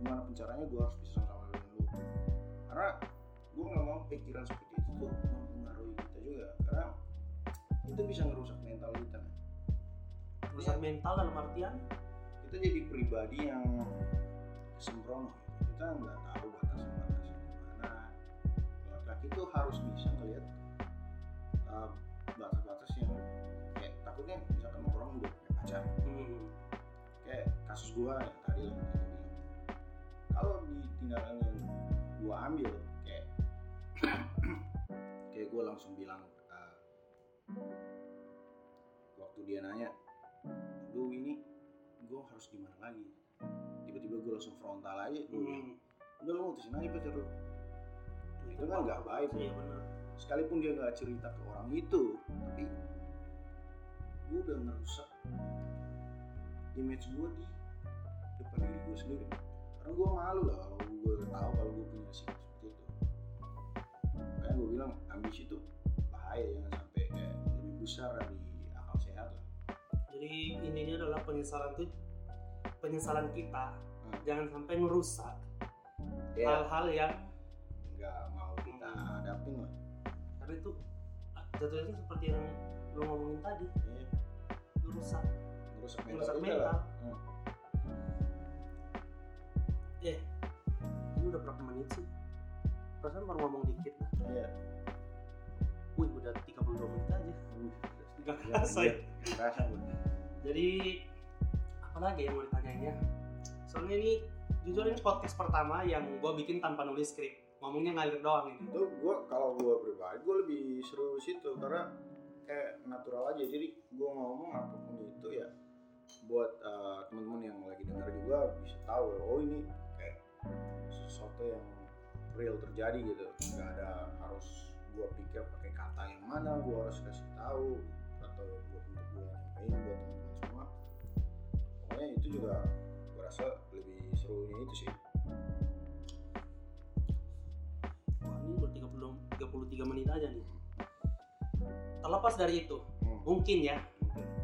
gimana pun caranya gua harus bisa sama lu. Karena gua nggak mau pikiran seperti itu tuh mempengaruhi kita juga. Karena itu bisa ngerusak mental kita men. rusak Iya. mental dalam artian? Kita jadi pribadi yang sembrono kita nggak tahu batasan-batasan di mana laki-laki tuh harus bisa ngelihat uh, batas-batas yang kayak takutnya misalkan orang udah punya pacar. Hmm, kayak kasus gua yang tadi lah kalau di tindakan yang gua ambil kayak <clears throat> kayak gua langsung bilang waktu dia nanya lu ini gua harus gimana lagi? Tiba-tiba gua langsung frontal aja bilang hmm. udah lu mutusin aja pacar lu. Itu kan nggak baik. Iya benar. Sekalipun dia nggak cerita ke orang itu tapi gue udah ngerusak image gue di depan diri gue sendiri. Karena gue malu lah kalau gue tahu kalau gue punya sikap seperti itu. Makanya gue bilang ambisi itu bahaya jangan sampai lebih besar dari akal sehat lah. Jadi intinya adalah penyesalan tuh penyesalan kita Hmm. jangan sampai ngerusak ya hal-hal yang nggak mau kita hadapin lah. Karena itu ah, jatuhnya seperti yang lo ngomongin tadi. Ya, ngerusak. Ngerusak mental ngerusak kita mental. Lah Hmm. eh ini udah berapa menit sih? Perasaan baru ngomong dikit lah. Iya wih udah 32 menit aja. Nggak iya, kerasa iya. ya kerasa gue jadi apa lagi yang mau ditanyain ya? Soalnya ini jujur ini podcast pertama yang gue bikin tanpa nulis skrip. Ngomongnya ngalir doang ini. Itu gue kalau gue pribadi gue lebih seru situ. Karena kayak natural aja. Jadi gue ngomong apa pun itu ya buat eh, teman-teman yang lagi dengar juga bisa tahu oh ini kayak sesuatu yang real terjadi gitu. Nggak ada harus gue pikir pakai kata yang mana gue harus kasih tahu atau buat untuk gue nyampein buat teman-teman semua. Pokoknya itu juga gue rasa lebih serunya itu sih. Wah ini udah 30, 33 menit aja nih. Terlepas dari itu hmm. mungkin ya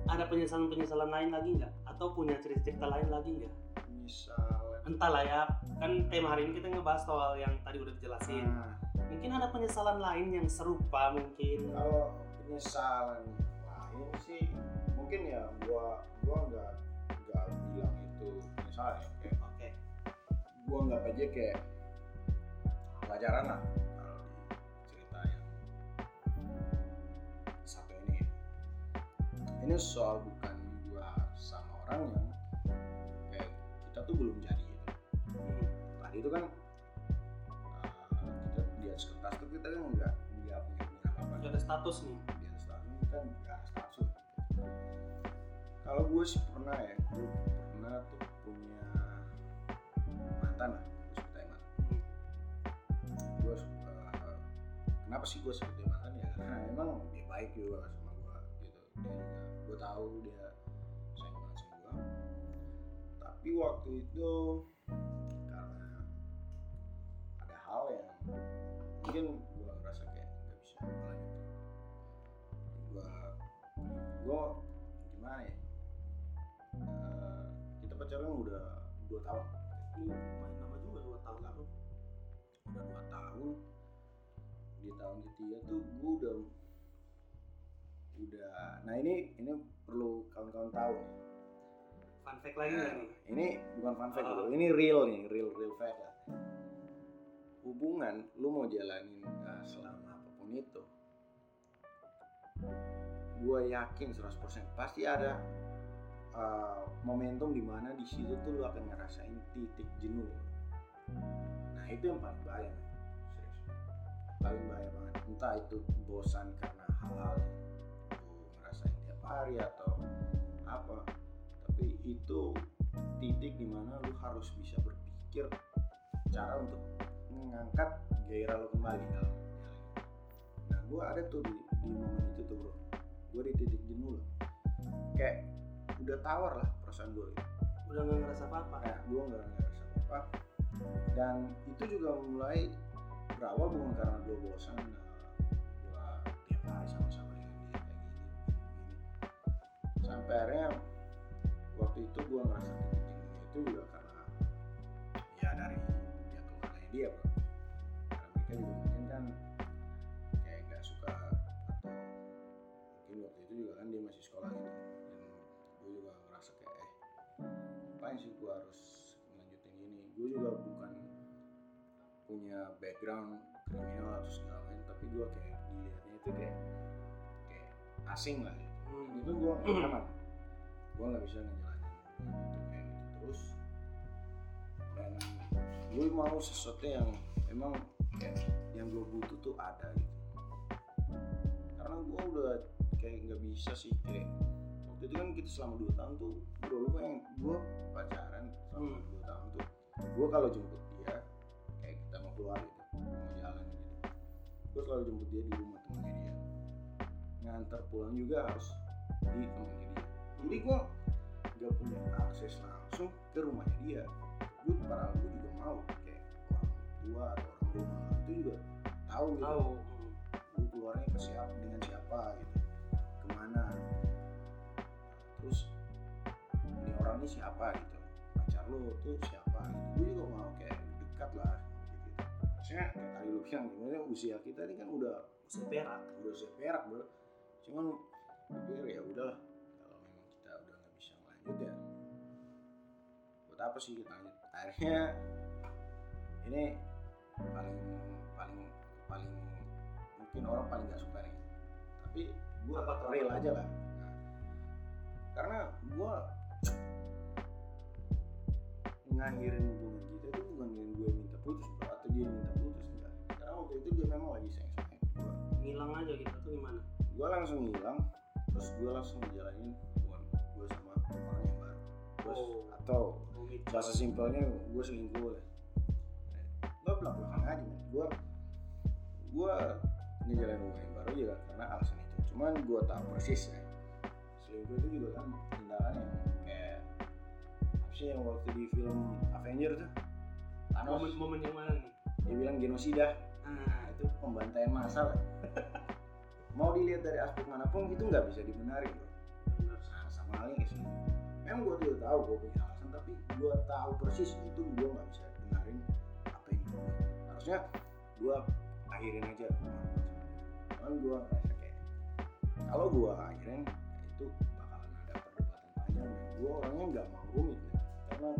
ada penyesalan-penyesalan lain lagi nggak? Atau punya cerita-cerita lain lagi nggak? Misalnya entahlah ya kan tema hari ini kita ngebahas soal yang tadi udah dijelasin. Nah, mungkin ada penyesalan lain yang serupa mungkin. Kalau penyesalan lain sih mungkin ya gua gua nggak nggak bilang itu penyesalan ya. Kayak oke. gua nggak aja kayak pelajaran lah kalau di cerita yang satu ini. Ini soal bukan gua sama orang yang kayak kita tuh belum jadi. Gitu tadi itu kan kita kan nggak dia punya apa apa ada status nih. Nggak ada status kan nggak ada status. Kalau gue sih pernah ya gue pernah tuh punya mantan lah gue sebut aja mantan hmm. gue suka, kenapa sih gue sebut dia mantan ya? Karena emang dia baik juga sama gue gitu. Dia juga gue tahu dia sayang banget sama gue tapi waktu itu karena ada hal yang mungkin gue gimana ya Eh, kita pacaran udah dua tahun main lama juga dua tahun lalu. udah dua tahun di tahun ketiga tuh gue udah udah nah ini ini perlu kawan-kawan tahu nih. Fun fact lagi nggak nih? ini bukan fun fact Oh. ini real nih real real fact lah hubungan lu mau jalanin uh, selama apa pun itu gue yakin 100% pasti ada uh, momentum di mana di situ tuh lu akan ngerasain titik jenuh. Nah itu yang paling bahaya serius. Paling bahaya banget. Entah itu bosan karena hal-hal yang lu ngerasain tiap hari atau apa. Tapi itu titik di mana lu harus bisa berpikir cara untuk mengangkat gairah lo kembali. Nah gue ada tuh di, di momen itu tuh bro gue di titik jenuh loh kayak udah tawar lah perasaan gue gitu. Udah nggak ngerasa apa-apa. kayak gue nggak ngerasa apa dan itu juga mulai berawal bukan karena gue bosan nah, gue tiap hari sama-sama dengan dia kayak gini, gini, sampai akhirnya waktu itu gue ngerasa titik jenuhnya itu juga karena ya dari dia keluarganya dia bro karena mereka juga itu juga kan dia masih sekolah gitu dan gue juga ngerasa kayak eh ngapain sih gue harus ngelanjutin ini? Gue juga bukan punya background kriminal atau segala macam tapi gue kayak dilihatnya itu kayak kayak asing lah. Gitu Hmm. itu gue nggak nyaman gue nggak bisa ngejalanin hubungan itu kayak gitu. Terus dan gue mau sesuatu yang emang kayak yang gue butuh tuh ada gitu kayak nggak bisa sih kayak waktu itu kan kita selama 2 tahun tuh bro lu kan gue pacaran selama Hmm. 2 tahun tuh. Gue kalau jemput dia kayak kita mau keluar gitu mau jalan gitu. Gue selalu jemput dia di rumah temennya dia. Ngantar pulang juga harus di temennya dia. Jadi gue gak punya akses langsung ke rumahnya dia. Gue padahal gue juga mau kayak orang tua atau orang rumah itu juga tahu gitu. Tahu. Lu keluarnya ke siapa dengan siapa gitu ke mana. Terus ini orang ini siapa? gitu. Pacar lu tuh siapa? Gitu gue juga mau kayak dekat lah gitu. Maksudnya kayak tadi lu bilang gimana usia kita ini kan udah Usia perak. udah usia perak bro. Cuman pikir ya udahlah kalau memang kita udah nggak bisa lanjut ya. Buat apa sih kita lanjut? Akhirnya ini paling paling paling mungkin orang paling gak suka nih. Tapi gue Apa real aja lah. Nah, karena gue ngakhirin hubungan kita itu bukan dengan gue minta putus bro atau dia minta putus enggak. Karena waktu itu dia memang lagi sayang sayang gue Ngilang aja gitu tuh gimana? gue langsung hilang terus gue langsung ngejalanin hubungan gue sama orang yang baru. Terus, Oh. atau Rumit. bahasa simpelnya gue selingkuh lah. Gue belak belakan aja gue gue ngejalanin hubungan yang baru juga karena alasan cuman gue tahu persis ya selingkuh itu juga kan tindakan yang kayak apa sih yang waktu di film Avenger tuh Thanos Momen-momen yang mana nih? dia bilang genosida Nah itu pembantaian massal. <laughs> Mau dilihat dari aspek mana pun itu nggak bisa dibenarin bro. Nah, sama halnya kayak sini. Memang gue tidak tahu gue punya alasan, tapi gue tahu persis itu gue nggak bisa benarin apa yang gue. Harusnya gue akhirin aja. Cuman gue ngerasa kalau gue akhirin ya itu bakalan ada perdebatan panjang. Dan gue orangnya nggak mau rumit ya. karena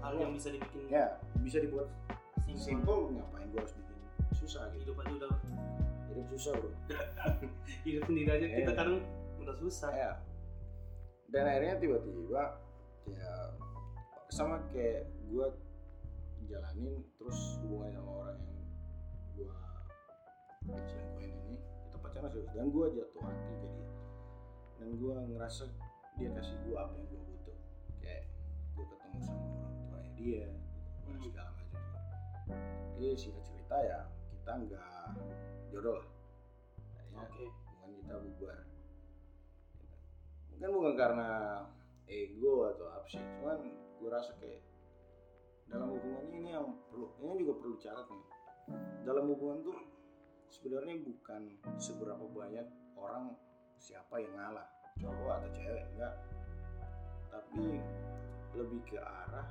Hal yang bisa dibikin ya bisa dibuat simpel. simple ngapain gue harus bikin susah gitu. Hidup aja udah Hidup susah bro. <laughs> hidup sendiri aja kita Iya. kadang udah susah. ya dan akhirnya tiba-tiba ya sama kayak gue jalanin terus hubungan sama orang yang gue selingkuhin ini pacaran serius dan gue jatuh hati ke dia. Dan gue ngerasa dia kasih gue apa yang gue butuh. Kayak gue ketemu sama orang tuanya dia gitu, Hmm. segala macam. Jadi singkat cerita ya kita nggak jodoh lah. Akhirnya oke. hubungan kita bubar. Mungkin bukan karena ego atau apa sih cuman gue rasa kayak dalam hubungan ini yang perlu ini juga perlu catat nih. Dalam hubungan tuh sebenarnya bukan seberapa banyak orang siapa yang ngalah cowok atau cewek enggak. Tapi lebih ke arah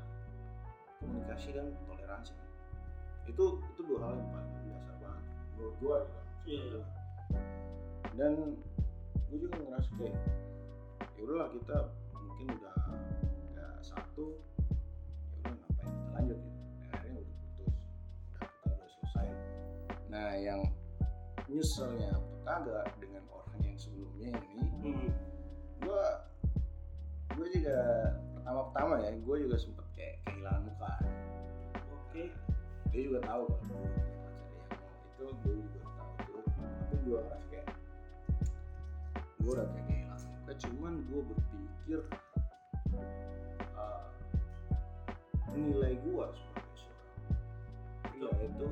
komunikasi dan toleransi. Itu itu dua hal yang paling dasar banget menurut gue gitu. Iya, iya. dan gue juga ngerasa kayak ya udahlah kita mungkin udah udah satu ya udah ngapain kita lanjut gitu. Akhirnya udah putus udah kita udah selesai. Nah yang nyeselnya apa kagak dengan orang yang sebelumnya ini. Hmm. gue gue juga pertama pertama ya gue juga sempet kayak kehilangan muka. Oke. Dia juga tahu kalau gue punya pacar yang itu gue juga tahu tuh tapi gue ngerasa kayak gue udah kayak kehilangan muka. Cuman gue berpikir uh, nilai gue sebagai seorang pria itu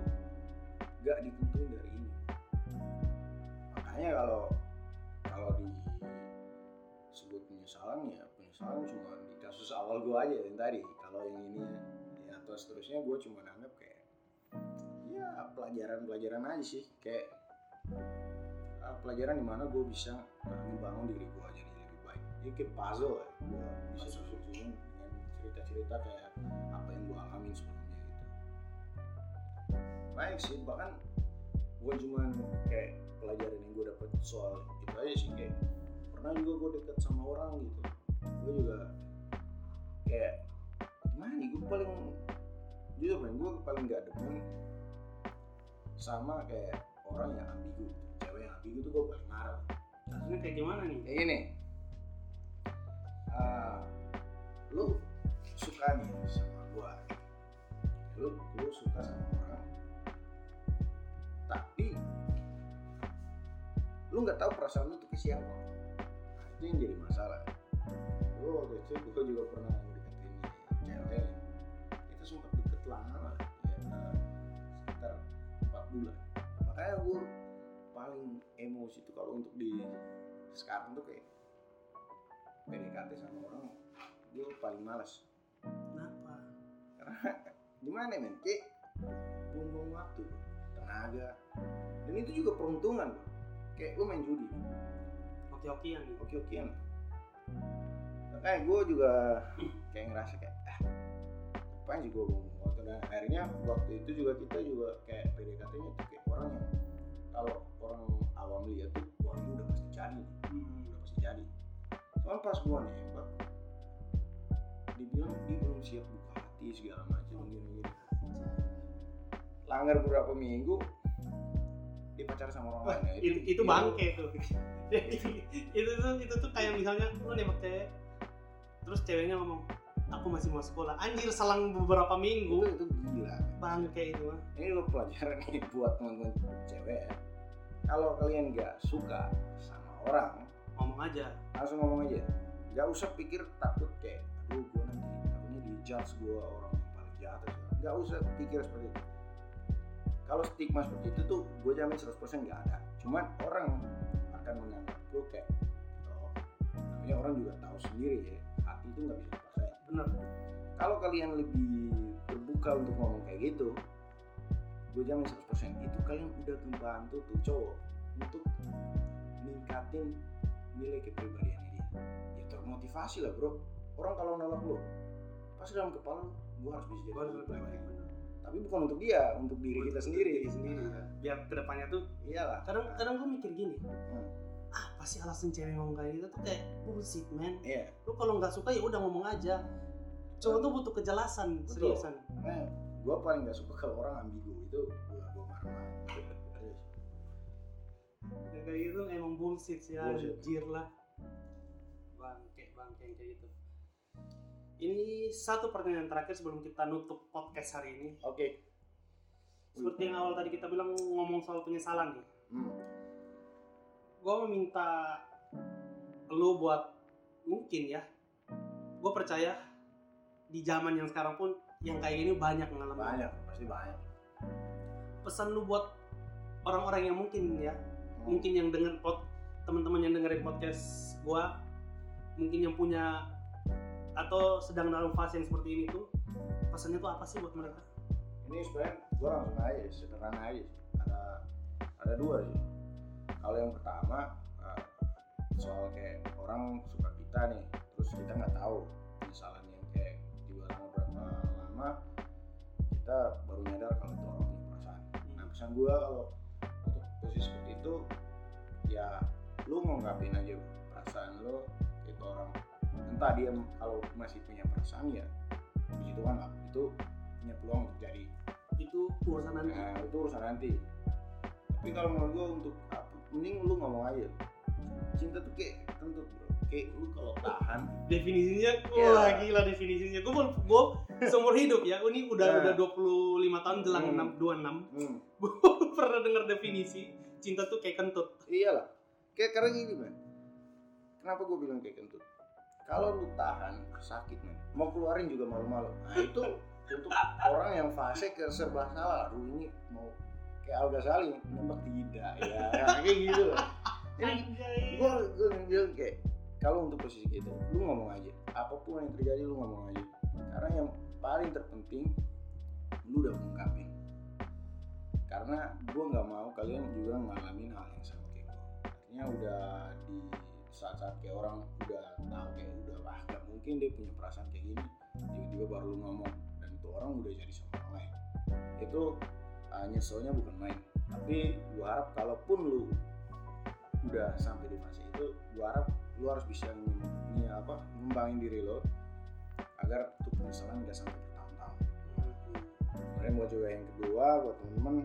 gak ditentuin dari makanya kalau kalau disebut penyesalan ya penyesalan cuma di kasus awal gue aja yang tadi. Kalau yang ini ya, atau seterusnya gue cuma anggap kayak ya pelajaran-pelajaran aja sih. Kayak uh, pelajaran di mana gue bisa membangun diri gue jadi lebih baik. Ini kayak puzzle ya. Gue bisa susun-susun dengan cerita-cerita kayak apa yang gue alamin sebelumnya gitu. Baik sih bahkan bukan cuma kayak pelajaran yang gue dapet soal itu aja sih kayak pernah juga gue deket sama orang gitu. Gue juga kayak gimana nih gue paling jujur men gue paling gak demen sama kayak orang yang ambigu cewek yang ambigu tuh gue paling marah. Kasusnya kayak gimana nih? Kayak gini Ah, lu suka nih sama gue lu lu suka sama lu nggak tahu perasaan lu tuh ke siapa. Nah, itu yang jadi masalah. Gue waktu itu gue juga pernah deketin cewek. Kita sempat deket lama ya sekitar 4 bulan. Makanya gue paling emosi tuh kalau untuk di sekarang tuh kayak PDKT sama orang gue paling males. Kenapa? Karena <laughs> gimana men? Kayak buang-buang waktu tenaga. Dan itu juga peruntungan. Kayak lu main judi? Oke okean nih oke okean makanya gue juga <laughs> kayak ngerasa kayak ah apa sih gue waktu dan akhirnya waktu itu juga kita juga kayak PDKT nya tuh kayak orang yang kalau orang awam lihat tuh wah ini udah pasti jadi Hmm. udah pasti jadi. Cuman pas gue nembak dibilang dia belum siap buka hati segala macam gini gini langgar beberapa minggu dia pacar sama orang lain Nah, itu, itu bangke tuh <laughs> itu tuh itu tuh kayak misalnya lu nembak cewek terus ceweknya ngomong aku masih mau sekolah. Anjir selang beberapa itu, minggu itu gila. bangke itu mah ini lo pelajaran nih buat teman-teman cewek ya. Kalau kalian nggak suka sama orang ngomong aja. langsung ngomong aja. Nggak usah pikir takut kayak aduh gue nanti takutnya dijudge gue orang yang paling jahat nggak usah pikir seperti itu kalau stigma seperti itu tuh gue jamin 100% nggak ada. Cuman orang akan menganggap lu kayak oh namanya orang juga tahu sendiri ya hati itu nggak bisa dipaksain. Bener. Kalau kalian lebih terbuka untuk ngomong kayak gitu gue jamin 100% itu kalian udah membantu tuh cowok untuk ningkatin nilai kepribadiannya dia ya termotivasi lah bro. Orang kalau nolak lo pasti dalam kepala gue harus bisa jadi lebih baik. Tapi bukan untuk dia untuk diri kita sendiri diri sendiri ya. biar ke depannya tuh iyalah kadang kadang gue mikir gini Hmm. ah pasti alasan cewek ngomong kayak gitu tuh kayak bullshit man iya lu kalau nggak suka ya udah ngomong aja cowok tuh butuh kejelasan Betul. seriusan nah gue paling gak suka kalau orang ambigu itu gue gue Serius. Ya, kayak gitu emang bullshit sih Bullshit. anjir lah ini satu pertanyaan terakhir sebelum kita nutup podcast hari ini. Oke. Seperti yang awal tadi kita bilang ngomong soal penyesalan nih. Hmm. gue meminta lu buat mungkin ya gue percaya di zaman yang sekarang pun yang kayak gini banyak ngalamin. Banyak pasti banyak. Pesan lu buat orang-orang yang mungkin ya Hmm. mungkin yang denger pod teman-teman yang dengerin podcast gua mungkin yang punya atau sedang dalam fase yang seperti ini tuh pesannya tuh apa sih buat mereka? Ini sebenarnya gue langsung aja sederhana aja ada ada dua sih. Kalau yang pertama eh, soal kayak orang suka kita nih terus kita nggak tahu penyesalan yang kayak di lama berapa lama kita baru nyadar kalau itu orang punya perasaan. Nah pesan gue kalau untuk posisi seperti itu ya lu ngungkapin aja perasaan lu itu orang entah dia kalau masih punya perasaan ya puji Tuhan lah itu punya peluang untuk jadi. Itu urusan nanti. Nah itu urusan nanti. Tapi kalau menurut gua untuk apa mending lu ngomong aja. Cinta tuh kayak kentut bro. Kayak lu kalau tahan. Definisinya Iya. wah gila definisinya. Gue gue seumur hidup ya. Ini udah Nah. udah 25 tahun jelang Hmm. 6 26 hmm, <laughs> gue pernah dengar definisi cinta tuh kayak kentut. Iyalah. Kayak karena gini man kenapa gua bilang kayak kentut kalau lu tahan sakit man mau keluarin juga malu-malu. Nah itu untuk orang yang fase ke serba salah. Aduh ini mau kayak Al Ghazali nembak tidak ya. <laughs> Kayak gitu. Loh jadi gue gue bilang kayak kalau untuk posisi gitu lu ngomong aja. Apa pun yang terjadi lu ngomong aja. Karena yang paling terpenting lu udah mengungkapin karena gue nggak mau kalian juga ngalamin hal yang sama kayak gue artinya udah di saat-saat kayak orang udah tahu kayak udah wah gak mungkin dia punya perasaan kayak gini. Tiba-tiba baru lu ngomong dan itu orang udah jadi sama orang lain itu uh, nyeselnya bukan main. Tapi gue harap kalaupun lu udah sampai di fase itu gue harap lu harus bisa nge- nge- apa ngembangin diri lo agar tuh penyesalan gak sampai bertahun-tahun. Kemudian buat juga yang kedua buat temen-temen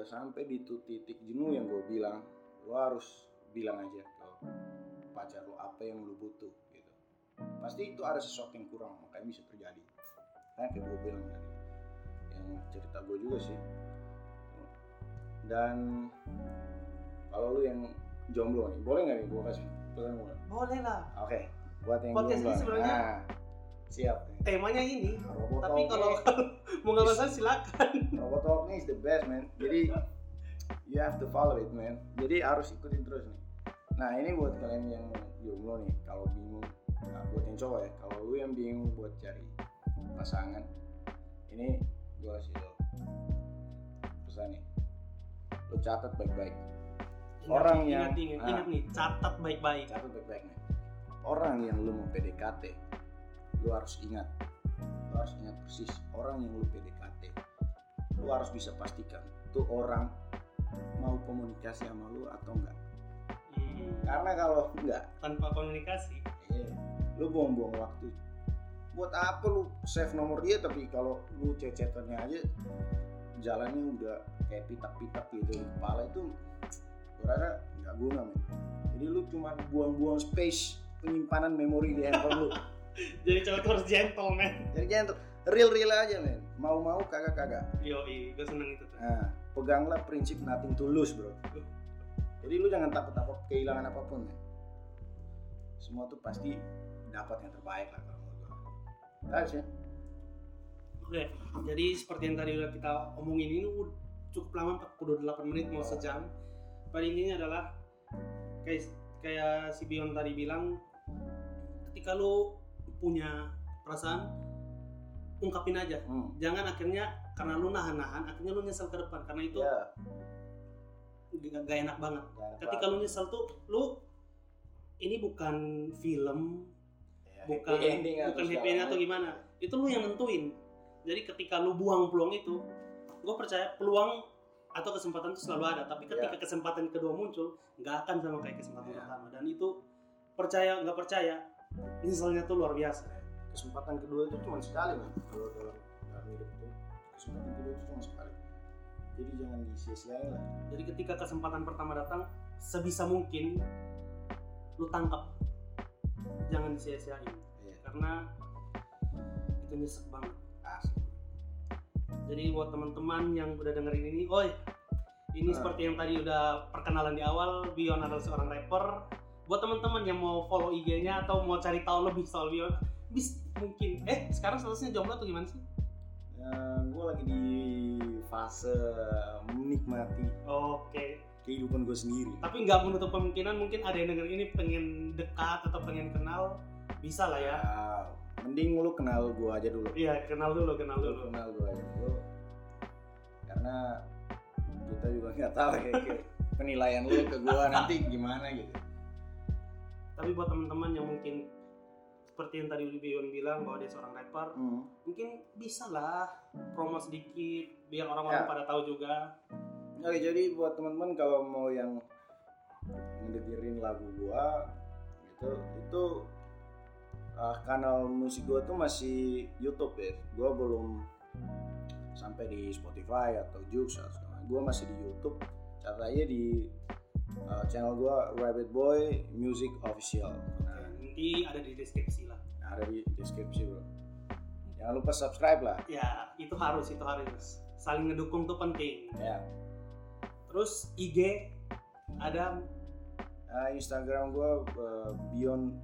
udah sampai di tuh titik jenuh yang gue bilang lu harus bilang aja ke pacar lu apa yang lu butuh gitu. Pasti itu ada sesuatu yang kurang makanya bisa terjadi. Kayak kayak gue bilang tadi yang cerita gue juga sih. Dan kalau lu yang jomblo nih boleh nggak nih gue kasih pesan gue boleh lah. Oke buat yang Podcast ini jomblo. sebenarnya- nah, siap. Temanya ini Robot tapi kalau <laughs> mau nggak masalah silakan. Robot Talk is the best man. Jadi you have to follow it man. Jadi harus ikutin terus nih. Nah ini buat kalian yang jomblo nih kalau bingung nah, buat yang cowok ya kalau lu yang bingung buat cari pasangan ini gue kasih lo pesan nih. Lu catat baik-baik. Ingat Orang nih, yang- ingat, ingat, ah. ingat nih catat baik-baik. Catat baik-baik nih. Orang yang lu mau PDKT lu harus ingat. Lu harus ingat persis orang yang lu PDKT lu harus bisa pastikan tuh orang mau komunikasi sama lu atau enggak. Hmm, karena kalau enggak tanpa komunikasi. eh, lu buang-buang waktu. Buat apa lu save nomor dia? Tapi kalau lu cecetannya aja jalannya udah kayak pitak-pitak gitu. Di kepala itu gue rasa nggak guna men. Jadi lu cuma buang-buang space penyimpanan memori di handphone lu <laughs> <laughs> jadi cowok tuh harus gentle man jadi jangan real real aja men. Mau mau kagak kagak. Yo gue seneng itu tuh. Nah peganglah prinsip nothing to lose bro. Jadi lu jangan takut takut kehilangan apa pun men. Semua tuh pasti dapat yang terbaik lah kalau menurut gua. Harus ya Oke, jadi seperti yang tadi udah kita omongin ini udah cukup lama 48 menit mau sejam. Pada intinya adalah kayak kayak si Bion tadi bilang, ketika lu punya perasaan, ungkapin aja. hmm. Jangan akhirnya karena lu nahan-nahan, akhirnya lu nyesel ke depan karena itu ya gak, gak enak banget. jangan Ketika lu nyesel tuh, lu ini bukan film, Ya, bukan happy ending atau bukan happy ending atau gimana itu lu yang nentuin jadi ketika lu buang peluang itu gue percaya peluang atau kesempatan itu selalu ada tapi ketika Iya. kesempatan kedua muncul nggak akan sama kayak kesempatan Iya. pertama dan itu percaya nggak percaya nyeselnya tuh luar biasa. Kesempatan kedua itu cuma sekali man. Kalau dalam dalam hidup itu kesempatan kedua itu cuma sekali. Jadi jangan disia-siain lah. Jadi ketika kesempatan pertama datang sebisa mungkin lu tangkap jangan disia-siain iya. Karena itu nyesek banget. Asli Jadi buat teman-teman yang udah dengerin ini, oi, ini Nah. seperti yang tadi udah perkenalan di awal, Bion adalah seorang rapper. Buat teman-teman yang mau follow IG-nya atau mau cari tahu lebih soal Bion, bis mungkin eh sekarang statusnya jomblo atau gimana sih Ya, gue lagi di fase menikmati oke kehidupan gue sendiri. tapi nggak menutup kemungkinan mungkin ada yang denger ini pengen dekat atau pengen kenal bisa lah ya Ya, mending lu kenal gue aja dulu. iya kenal dulu kenal Lu dulu kenal gue aja dulu. Karena kita juga nggak tahu ya kayak <laughs> penilaian lu ke gue nanti gimana gitu. Tapi buat teman-teman yang mungkin seperti yang tadi Bion bilang bahwa dia seorang rapper Hmm. mungkin bisa lah promo sedikit biar orang-orang Ya. pada tahu juga Oke, jadi buat teman-teman kalau mau yang ngedengerin lagu gua gitu, itu uh, kanal musik gua tuh masih YouTube ya. Gua belum sampai di Spotify atau Joox atau segala. Gua masih di YouTube. Catat aja di uh, channel gua Rabbit Boy Music Official. Nah, nanti ada di deskripsi lah ada di deskripsi bro. Jangan lupa subscribe lah. ya itu harus itu harus saling ngedukung tuh penting Ya. terus IG ada Uh, Instagram gue uh, Beyond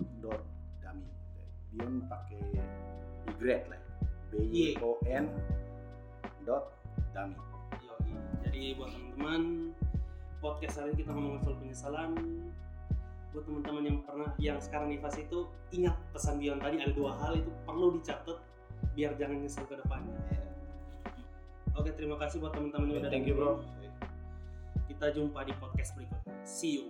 pakai Y lah B Y O N dot dami. Jadi buat teman-teman podcast hari ini kita ngomongin soal penyesalan. Buat teman-teman yang pernah yang sekarang di fase itu ingat pesan Bion tadi ada dua hal itu perlu dicatat biar jangan nyesel ke depannya. Oke, terima kasih buat teman-teman yang udah thank you bro. Kita jumpa di podcast berikutnya. See you.